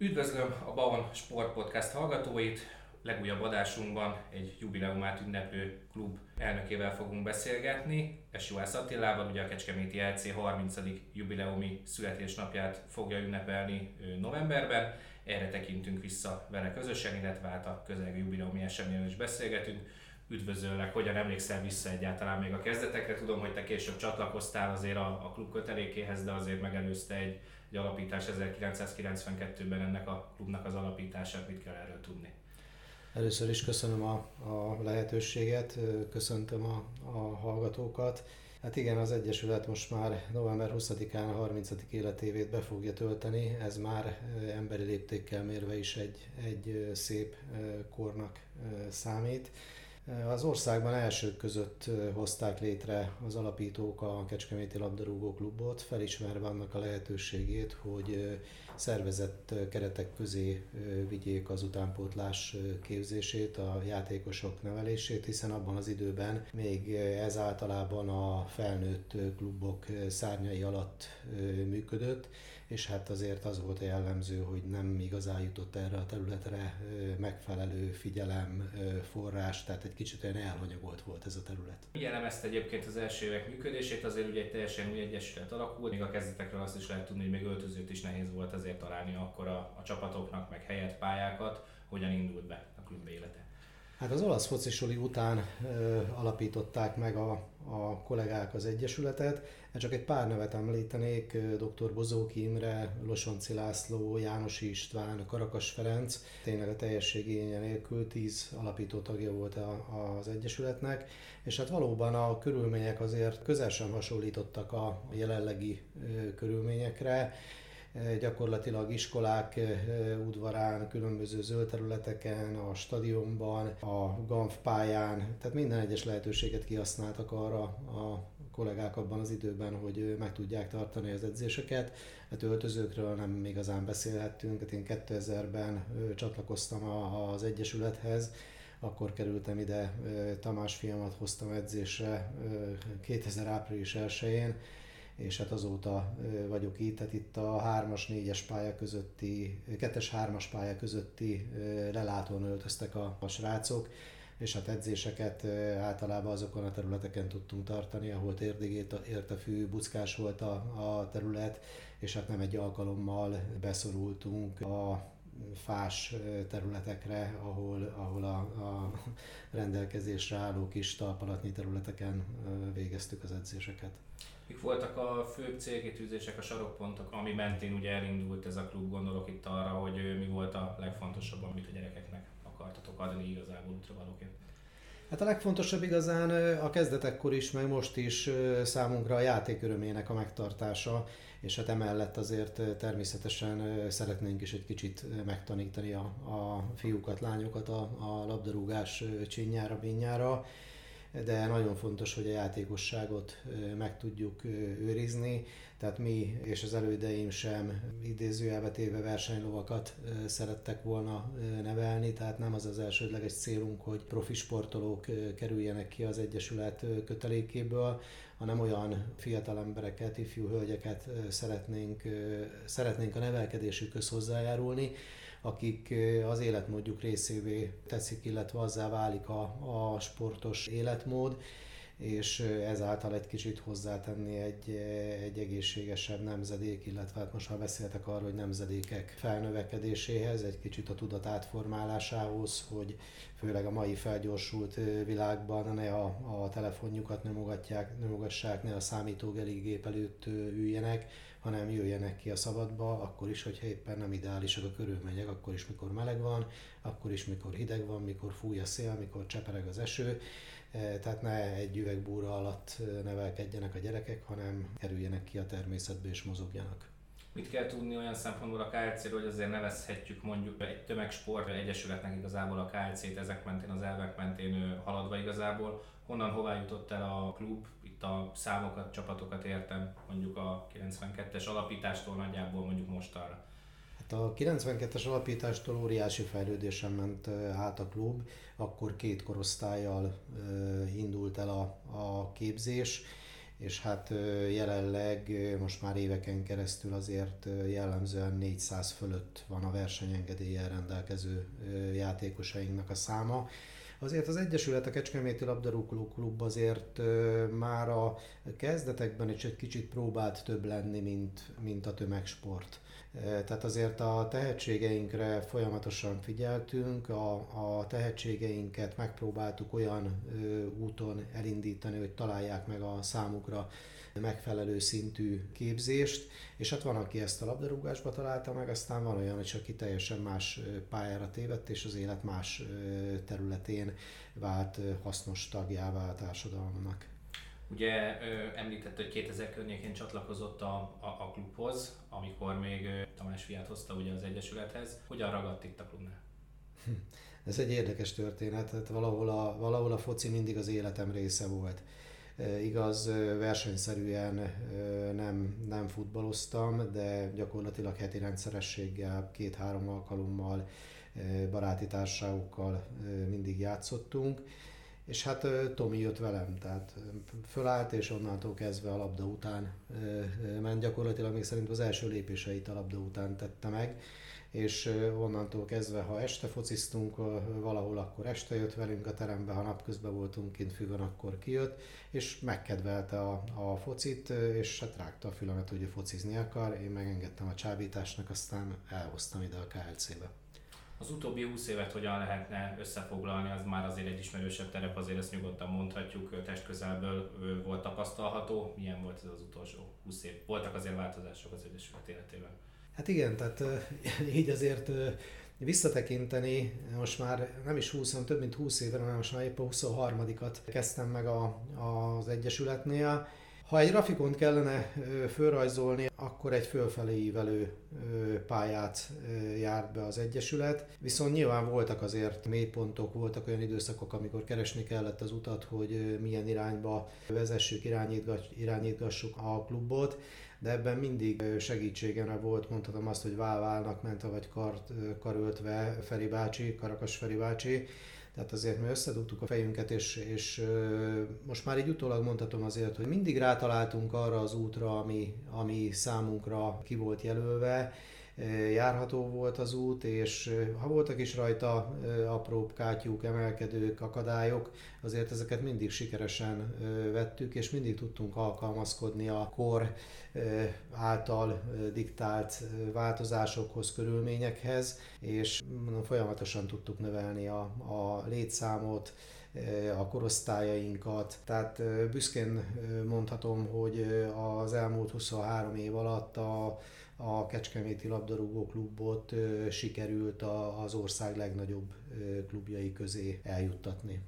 Üdvözlöm a Baon Sport Podcast hallgatóit! Legújabb adásunkban egy jubileumát ünneplő klub elnökével fogunk beszélgetni. Esjuhász Attilával, ugye a Kecskeméti LC 30. jubileumi születésnapját fogja ünnepelni novemberben. Erre tekintünk vissza vele közösen, illetve hát a közelgő jubileumi eseményen is beszélgetünk üdvözöllek, hogyan emlékszel vissza egyáltalán még a kezdetekre. Tudom, hogy te később csatlakoztál azért a, a klub kötelékéhez, de azért megelőzte egy, egy alapítás 1992-ben ennek a klubnak az alapítását. Mit kell erről tudni? Először is köszönöm a, a lehetőséget, köszöntöm a, a hallgatókat. Hát igen, az Egyesület most már november 20-án a 30. életévét be fogja tölteni, ez már emberi léptékkel mérve is egy, egy szép kornak számít. Az országban elsők között hozták létre az alapítók a Kecskeméti Labdarúgó Klubot, felismerve annak a lehetőségét, hogy szervezett keretek közé vigyék az utánpótlás képzését, a játékosok nevelését, hiszen abban az időben még ez általában a felnőtt klubok szárnyai alatt működött, és hát azért az volt a jellemző, hogy nem igazán jutott erre a területre megfelelő figyelem, forrás, tehát egy kicsit olyan elhanyagolt volt ez a terület. ezt egyébként az első évek működését, azért ugye egy teljesen új egyesület alakult, még a kezdetekről azt is lehet tudni, hogy még öltözőt is nehéz volt azért találni akkor a, a csapatoknak, meg helyet, pályákat, hogyan indult be a klub élete. Hát az olasz focisoli után ö, alapították meg a, a kollégák az Egyesületet. Csak egy pár nevet említenék, dr. Bozóki Imre, Losonci László, János István, Karakas Ferenc. Tényleg a teljesség igénye nélkül tíz alapító tagja volt a, az Egyesületnek, és hát valóban a körülmények azért közel sem hasonlítottak a jelenlegi ö, körülményekre gyakorlatilag iskolák eh, udvarán, különböző zöld területeken, a stadionban, a GANF pályán, tehát minden egyes lehetőséget kihasználtak arra a kollégák abban az időben, hogy meg tudják tartani az edzéseket. Hát öltözőkről nem igazán beszélhettünk, hát én 2000-ben csatlakoztam az Egyesülethez, akkor kerültem ide, Tamás fiamat hoztam edzésre 2000 április 1-én, és hát azóta vagyok itt, tehát itt a 3-as, 4-es pálya közötti, 2-es, 3-as pálya közötti lelátón öltöztek a, a srácok, és hát edzéseket általában azokon a területeken tudtunk tartani, ahol térdig ért a fű, buckás volt a, a terület, és hát nem egy alkalommal beszorultunk a fás területekre, ahol, ahol a, a rendelkezésre álló kis talpalatnyi területeken végeztük az edzéseket. Mik voltak a fő célkitűzések, a sarokpontok, ami mentén ugye elindult ez a klub, gondolok itt arra, hogy mi volt a legfontosabb, amit a gyerekeknek akartatok adni igazából útravalóként? Hát a legfontosabb igazán a kezdetekkor is, meg most is számunkra a játék örömének a megtartása, és hát emellett azért természetesen szeretnénk is egy kicsit megtanítani a, a fiúkat, lányokat a, a labdarúgás csinyára, binnyára de nagyon fontos, hogy a játékosságot meg tudjuk őrizni, tehát mi és az elődeim sem idézőjelbe téve versenylovakat szerettek volna nevelni, tehát nem az az elsődleges célunk, hogy profi sportolók kerüljenek ki az Egyesület kötelékéből, hanem olyan fiatal embereket, ifjú hölgyeket szeretnénk, szeretnénk a nevelkedésükhöz hozzájárulni, akik az életmódjuk részévé teszik, illetve azzá válik a, a sportos életmód, és ezáltal egy kicsit hozzátenni egy, egy egészségesebb nemzedék, illetve hát most már beszéltek arról, hogy nemzedékek felnövekedéséhez, egy kicsit a tudat átformálásához, hogy főleg a mai felgyorsult világban ne a, a telefonjukat nyomogatják, nyomogassák, ne a számítógép előtt üljenek, hanem jöjjenek ki a szabadba, akkor is, hogyha éppen nem ideálisak a körülmények, akkor is, mikor meleg van, akkor is, mikor hideg van, mikor fúj a szél, mikor csepereg az eső. E, tehát ne egy üvegbúra alatt nevelkedjenek a gyerekek, hanem kerüljenek ki a természetbe és mozogjanak. Mit kell tudni olyan szempontból a klc hogy azért nevezhetjük mondjuk egy tömegsport egyesületnek igazából a KLC-t ezek mentén, az elvek mentén haladva igazából. Honnan hová jutott el a klub? Itt a számokat, csapatokat értem mondjuk a 92-es alapítástól nagyjából mondjuk mostanra. Hát a 92-es alapítástól óriási fejlődésen ment át a klub, akkor két korosztályjal indult el a, a képzés és hát jelenleg most már éveken keresztül azért jellemzően 400 fölött van a versenyengedéllyel rendelkező játékosainknak a száma. Azért az Egyesület, a Kecskeméti Labdarúgó Klub azért már a kezdetekben is egy kicsit próbált több lenni, mint, mint a tömegsport. Tehát azért a tehetségeinkre folyamatosan figyeltünk, a, a tehetségeinket megpróbáltuk olyan úton elindítani, hogy találják meg a számukra megfelelő szintű képzést, és hát van, aki ezt a labdarúgásba találta meg, aztán van olyan, hogy aki teljesen más pályára tévedt, és az élet más területén vált hasznos tagjává a társadalomnak. Ugye említett, hogy 2000 környékén csatlakozott a, a, a klubhoz, amikor még Tamás fiát hozta ugye az Egyesülethez. Hogyan ragadt itt a klubnál? Ez egy érdekes történet, tehát valahol a, valahol a foci mindig az életem része volt. Igaz, versenyszerűen nem, nem futballoztam, de gyakorlatilag heti rendszerességgel, két-három alkalommal, baráti társaságokkal mindig játszottunk. És hát Tomi jött velem, tehát fölállt, és onnantól kezdve a labda után ment gyakorlatilag, még szerint az első lépéseit a labda után tette meg és onnantól kezdve, ha este fociztunk valahol, akkor este jött velünk a terembe, ha napközben voltunk kint függön, akkor kijött, és megkedvelte a, a focit, és hát rágta a fülemet, hogy ő focizni akar, én megengedtem a csábításnak, aztán elhoztam ide a KLC-be. Az utóbbi 20 évet hogyan lehetne összefoglalni, az már azért egy ismerősebb terep, azért ezt nyugodtan mondhatjuk, testközelből volt tapasztalható. Milyen volt ez az utolsó 20 év? Voltak azért változások az Egyesület életében? Hát igen, tehát így azért visszatekinteni, most már nem is 20, hanem több mint 20 éve, hanem most már épp a 23-at kezdtem meg a, az Egyesületnél. Ha egy grafikont kellene fölrajzolni, akkor egy fölfelé ívelő pályát járt be az Egyesület. Viszont nyilván voltak azért mélypontok, voltak olyan időszakok, amikor keresni kellett az utat, hogy milyen irányba vezessük, irányítgassuk a klubot de ebben mindig segítségemre volt, mondhatom azt, hogy válválnak ment, vagy kart, karöltve Feri bácsi, Karakas Feri bácsi, tehát azért mi összedugtuk a fejünket, és, és most már így utólag mondhatom azért, hogy mindig rátaláltunk arra az útra, ami, ami számunkra ki volt jelölve, járható volt az út, és ha voltak is rajta apró kátyúk, emelkedők, akadályok, azért ezeket mindig sikeresen vettük, és mindig tudtunk alkalmazkodni a kor által diktált változásokhoz, körülményekhez, és folyamatosan tudtuk növelni a, a létszámot, a korosztályainkat. Tehát büszkén mondhatom, hogy az elmúlt 23 év alatt a a Kecskeméti Labdarúgó Klubot sikerült az ország legnagyobb klubjai közé eljuttatni.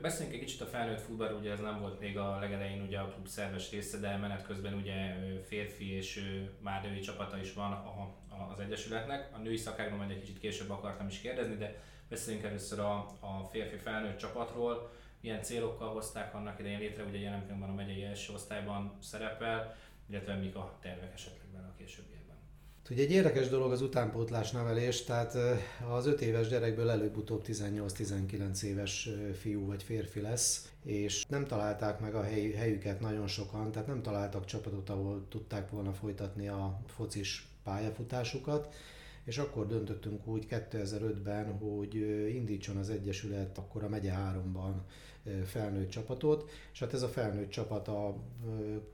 Beszéljünk egy kicsit a felnőtt futball, ugye ez nem volt még a legelején ugye a klub szerves része, de menet közben ugye férfi és már női csapata is van a, a, az Egyesületnek. A női szakágban majd egy kicsit később akartam is kérdezni, de beszéljünk először a, a férfi felnőtt csapatról. Milyen célokkal hozták annak idején létre, ugye jelen pillanatban a megyei első osztályban szerepel, illetve mik a tervek esetleg vele a későbbiekben? Ugye egy érdekes dolog az utánpótlás nevelés, tehát az 5 éves gyerekből előbb-utóbb 18-19 éves fiú vagy férfi lesz, és nem találták meg a hely, helyüket nagyon sokan, tehát nem találtak csapatot, ahol tudták volna folytatni a focis pályafutásukat, és akkor döntöttünk úgy 2005-ben, hogy indítson az Egyesület akkor a megye 3-ban felnőtt csapatot, és hát ez a felnőtt csapat a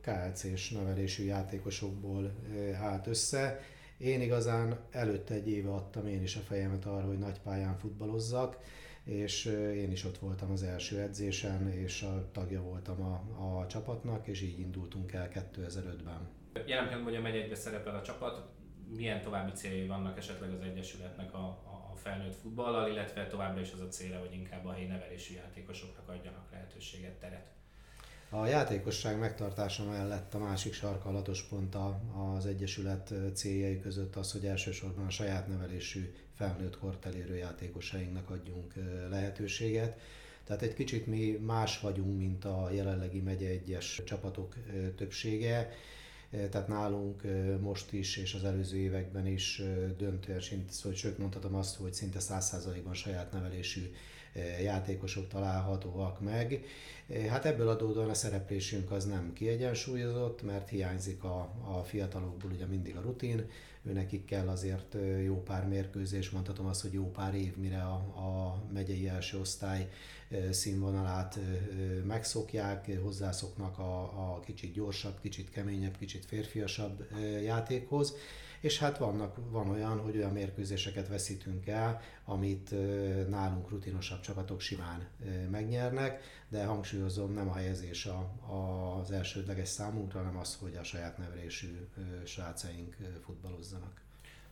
KLC-s nevelésű játékosokból állt össze. Én igazán előtte egy éve adtam én is a fejemet arra, hogy nagy pályán futballozzak, és én is ott voltam az első edzésen, és a tagja voltam a, a csapatnak, és így indultunk el 2005-ben. Jelen pillanatban, a megyegybe szerepel a csapat, milyen további céljai vannak esetleg az Egyesületnek a, a felnőtt futballal, illetve továbbra is az a célja, hogy inkább a helyi nevelési játékosoknak adjanak lehetőséget, teret? A játékosság megtartása mellett a másik sarkalatos pont az Egyesület céljai között az, hogy elsősorban a saját nevelésű felnőtt kort elérő játékosainknak adjunk lehetőséget. Tehát egy kicsit mi más vagyunk, mint a jelenlegi megye egyes csapatok többsége tehát nálunk most is és az előző években is döntően, szóval sőt mondhatom azt, hogy szinte 100%-ban saját nevelésű játékosok találhatóak meg. Hát ebből adódóan a szereplésünk az nem kiegyensúlyozott, mert hiányzik a, a fiatalokból ugye mindig a rutin, nekik kell azért jó pár mérkőzés, mondhatom azt, hogy jó pár év, mire a, a megyei első osztály színvonalát megszokják, hozzászoknak a, a kicsit gyorsabb, kicsit keményebb, kicsit férfiasabb játékhoz, és hát vannak, van olyan, hogy olyan mérkőzéseket veszítünk el, amit nálunk rutinosabb csapatok simán megnyernek, de hangsúlyozom, nem a helyezés a, a, az elsődleges számunkra, hanem az, hogy a saját nevelésű srácaink futballozzanak.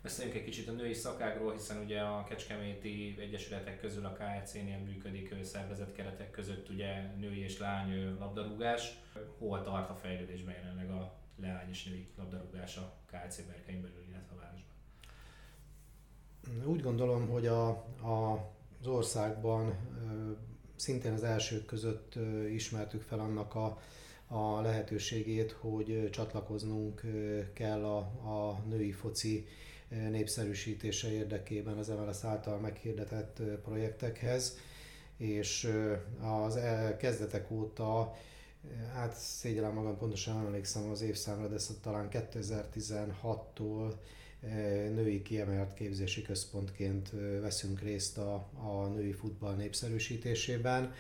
Beszéljünk egy kicsit a női szakágról, hiszen ugye a Kecskeméti Egyesületek közül a KLC-nél működik szervezet keretek között ugye női és lány labdarúgás. Hol tart a fejlődésben jelenleg a leány és női labdarúgás a KLC berkein belül, illetve a városban? Úgy gondolom, hogy a, a, az országban szintén az elsők között ismertük fel annak a, a lehetőségét, hogy csatlakoznunk kell a, a női foci népszerűsítése érdekében az MLS által meghirdetett projektekhez, és az e, kezdetek óta, hát szégyellem magam, pontosan emlékszem az évszámra, de ezt talán 2016-tól női kiemelt képzési központként veszünk részt a, a női futball népszerűsítésében.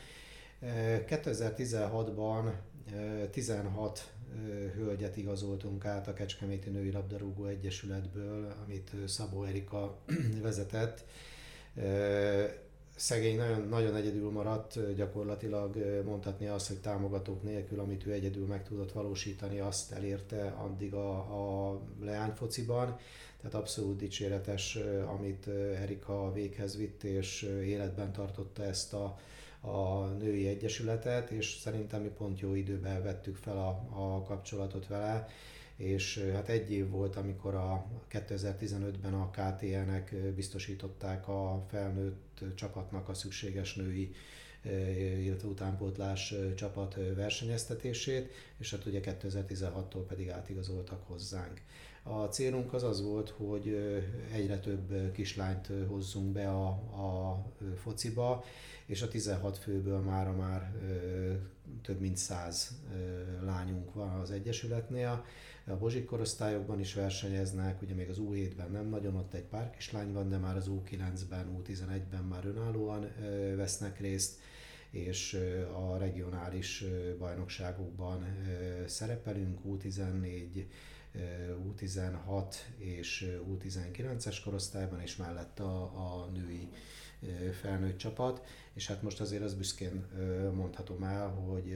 2016-ban 16 hölgyet igazoltunk át a Kecskeméti Női Labdarúgó Egyesületből, amit Szabó Erika vezetett. Szegény nagyon, nagyon egyedül maradt, gyakorlatilag mondhatni azt, hogy támogatók nélkül, amit ő egyedül meg tudott valósítani, azt elérte addig a, a leányfociban. Tehát abszolút dicséretes, amit Erika véghez vitt, és életben tartotta ezt a, a női egyesületet, és szerintem mi pont jó időben vettük fel a, a kapcsolatot vele, és hát egy év volt, amikor a 2015-ben a KTN-nek biztosították a felnőtt csapatnak a szükséges női illetve utánpótlás csapat versenyeztetését, és hát ugye 2016-tól pedig átigazoltak hozzánk. A célunk az az volt, hogy egyre több kislányt hozzunk be a, a fociba, és a 16 főből mára már több mint 100 lányunk van az Egyesületnél. A Bozsik korosztályokban is versenyeznek, ugye még az U7-ben nem nagyon, ott egy pár kislány van, de már az U9-ben, U11-ben már önállóan vesznek részt és a regionális bajnokságokban szerepelünk, U14, U16 és U19-es korosztályban, és mellett a, a női felnőtt csapat, és hát most azért az büszkén mondhatom el, hogy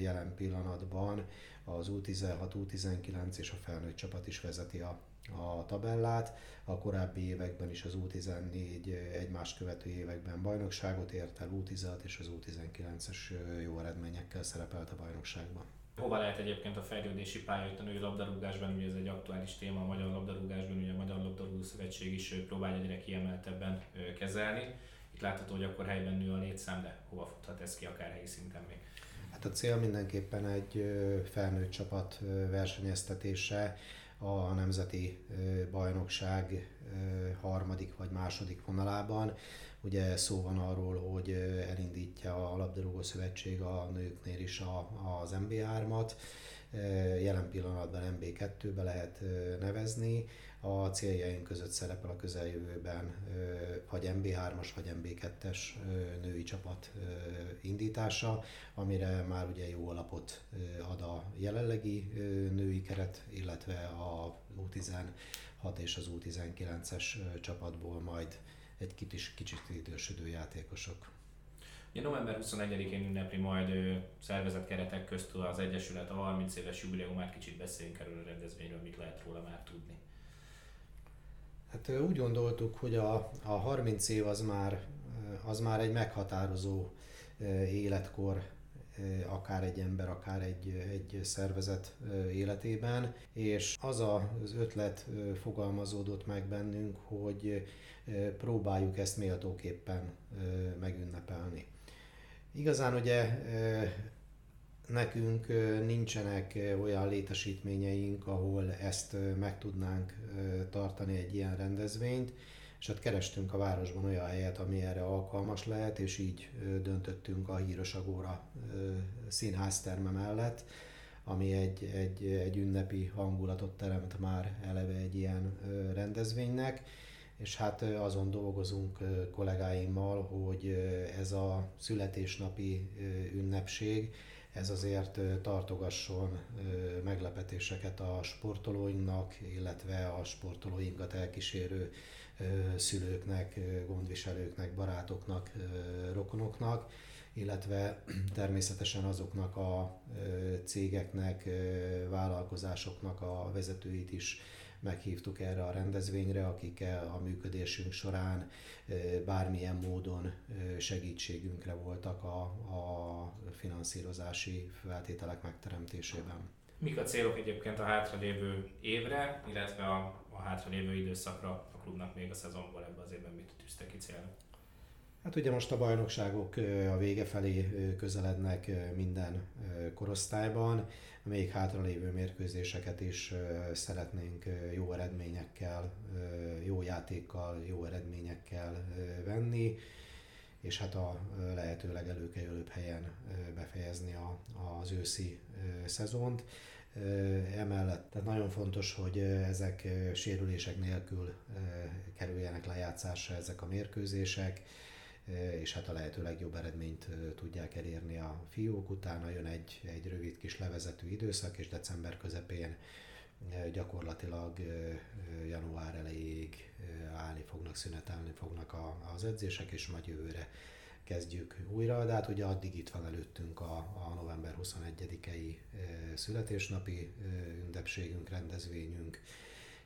jelen pillanatban az U16, U19 és a felnőtt csapat is vezeti a, a tabellát. A korábbi években is az U14 egymást követő években bajnokságot ért el, U16 és az U19-es jó eredményekkel szerepelt a bajnokságban. Hova lehet egyébként a fejlődési pálya itt a női labdarúgásban, ugye ez egy aktuális téma a magyar labdarúgásban, ugye a Magyar Labdarúgó Szövetség is próbálja egyre kiemeltebben kezelni. Itt látható, hogy akkor helyben nő a létszám, de hova futhat ez ki akár helyi szinten még? Hát a cél mindenképpen egy felnőtt csapat versenyeztetése a nemzeti bajnokság harmadik vagy második vonalában. Ugye szó van arról, hogy elindítja a Labdarúgó Szövetség a nőknél is a, az MB3-at, jelen pillanatban MB2-be lehet nevezni. A céljaink között szerepel a közeljövőben vagy MB3-as, vagy MB2-es női csapat indítása, amire már ugye jó alapot ad a jelenlegi női keret, illetve a U16 és az U19-es csapatból majd egy kicsit, kicsit idősödő játékosok. Ja, november 21-én ünnepli majd szervezett keretek közt az Egyesület a 30 éves jubileumát, kicsit beszéljünk erről a rendezvényről, mit lehet róla már tudni. Hát úgy gondoltuk, hogy a, a 30 év az már, az már egy meghatározó életkor akár egy ember, akár egy, egy szervezet életében, és az az ötlet fogalmazódott meg bennünk, hogy próbáljuk ezt méltóképpen megünnepelni. Igazán ugye nekünk nincsenek olyan létesítményeink, ahol ezt meg tudnánk tartani egy ilyen rendezvényt. És hát kerestünk a városban olyan helyet, ami erre alkalmas lehet, és így döntöttünk a Híros Agóra színházterme mellett, ami egy, egy, egy ünnepi hangulatot teremt már eleve egy ilyen rendezvénynek, és hát azon dolgozunk kollégáimmal, hogy ez a születésnapi ünnepség, ez azért tartogasson meglepetéseket a sportolóinknak, illetve a sportolóinkat elkísérő szülőknek, gondviselőknek, barátoknak, rokonoknak, illetve természetesen azoknak a cégeknek, vállalkozásoknak a vezetőit is meghívtuk erre a rendezvényre, akik a működésünk során bármilyen módon segítségünkre voltak a, a finanszírozási feltételek megteremtésében. Mik a célok egyébként a hátralévő évre, illetve a, a hátralévő időszakra a klubnak még a szezonból ebben az évben mit tűztek ki célnak? Hát ugye most a bajnokságok a vége felé közelednek minden korosztályban, még hátralévő mérkőzéseket is szeretnénk jó eredményekkel, jó játékkal, jó eredményekkel venni, és hát a lehető legelőkelőbb helyen befejezni a, az őszi szezont. Emellett tehát nagyon fontos, hogy ezek sérülések nélkül kerüljenek lejátszásra ezek a mérkőzések, és hát a lehető legjobb eredményt tudják elérni a fiúk. Utána jön egy, egy rövid kis levezető időszak, és december közepén gyakorlatilag fognak, szünetelni fognak az edzések, és majd jövőre kezdjük újra, de hát ugye addig itt van előttünk a, a november 21-i születésnapi ünnepségünk, rendezvényünk,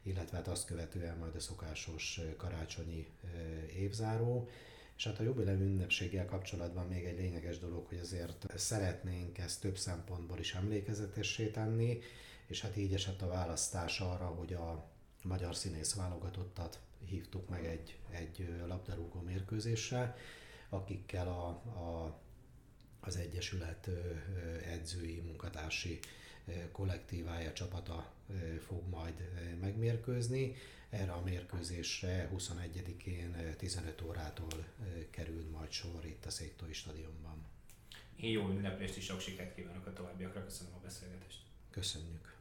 illetve hát azt követően majd a szokásos karácsonyi évzáró. És hát a jubileum ünnepséggel kapcsolatban még egy lényeges dolog, hogy azért szeretnénk ezt több szempontból is emlékezetessé tenni, és hát így esett a választás arra, hogy a magyar színész válogatottat hívtuk meg egy, egy labdarúgó mérkőzésre, akikkel a, a, az Egyesület edzői, munkatársi kollektívája, csapata fog majd megmérkőzni. Erre a mérkőzésre 21-én 15 órától kerül majd sor itt a Széktói stadionban. Én jó ünneplést és sok sikert kívánok a továbbiakra. Köszönöm a beszélgetést. Köszönjük.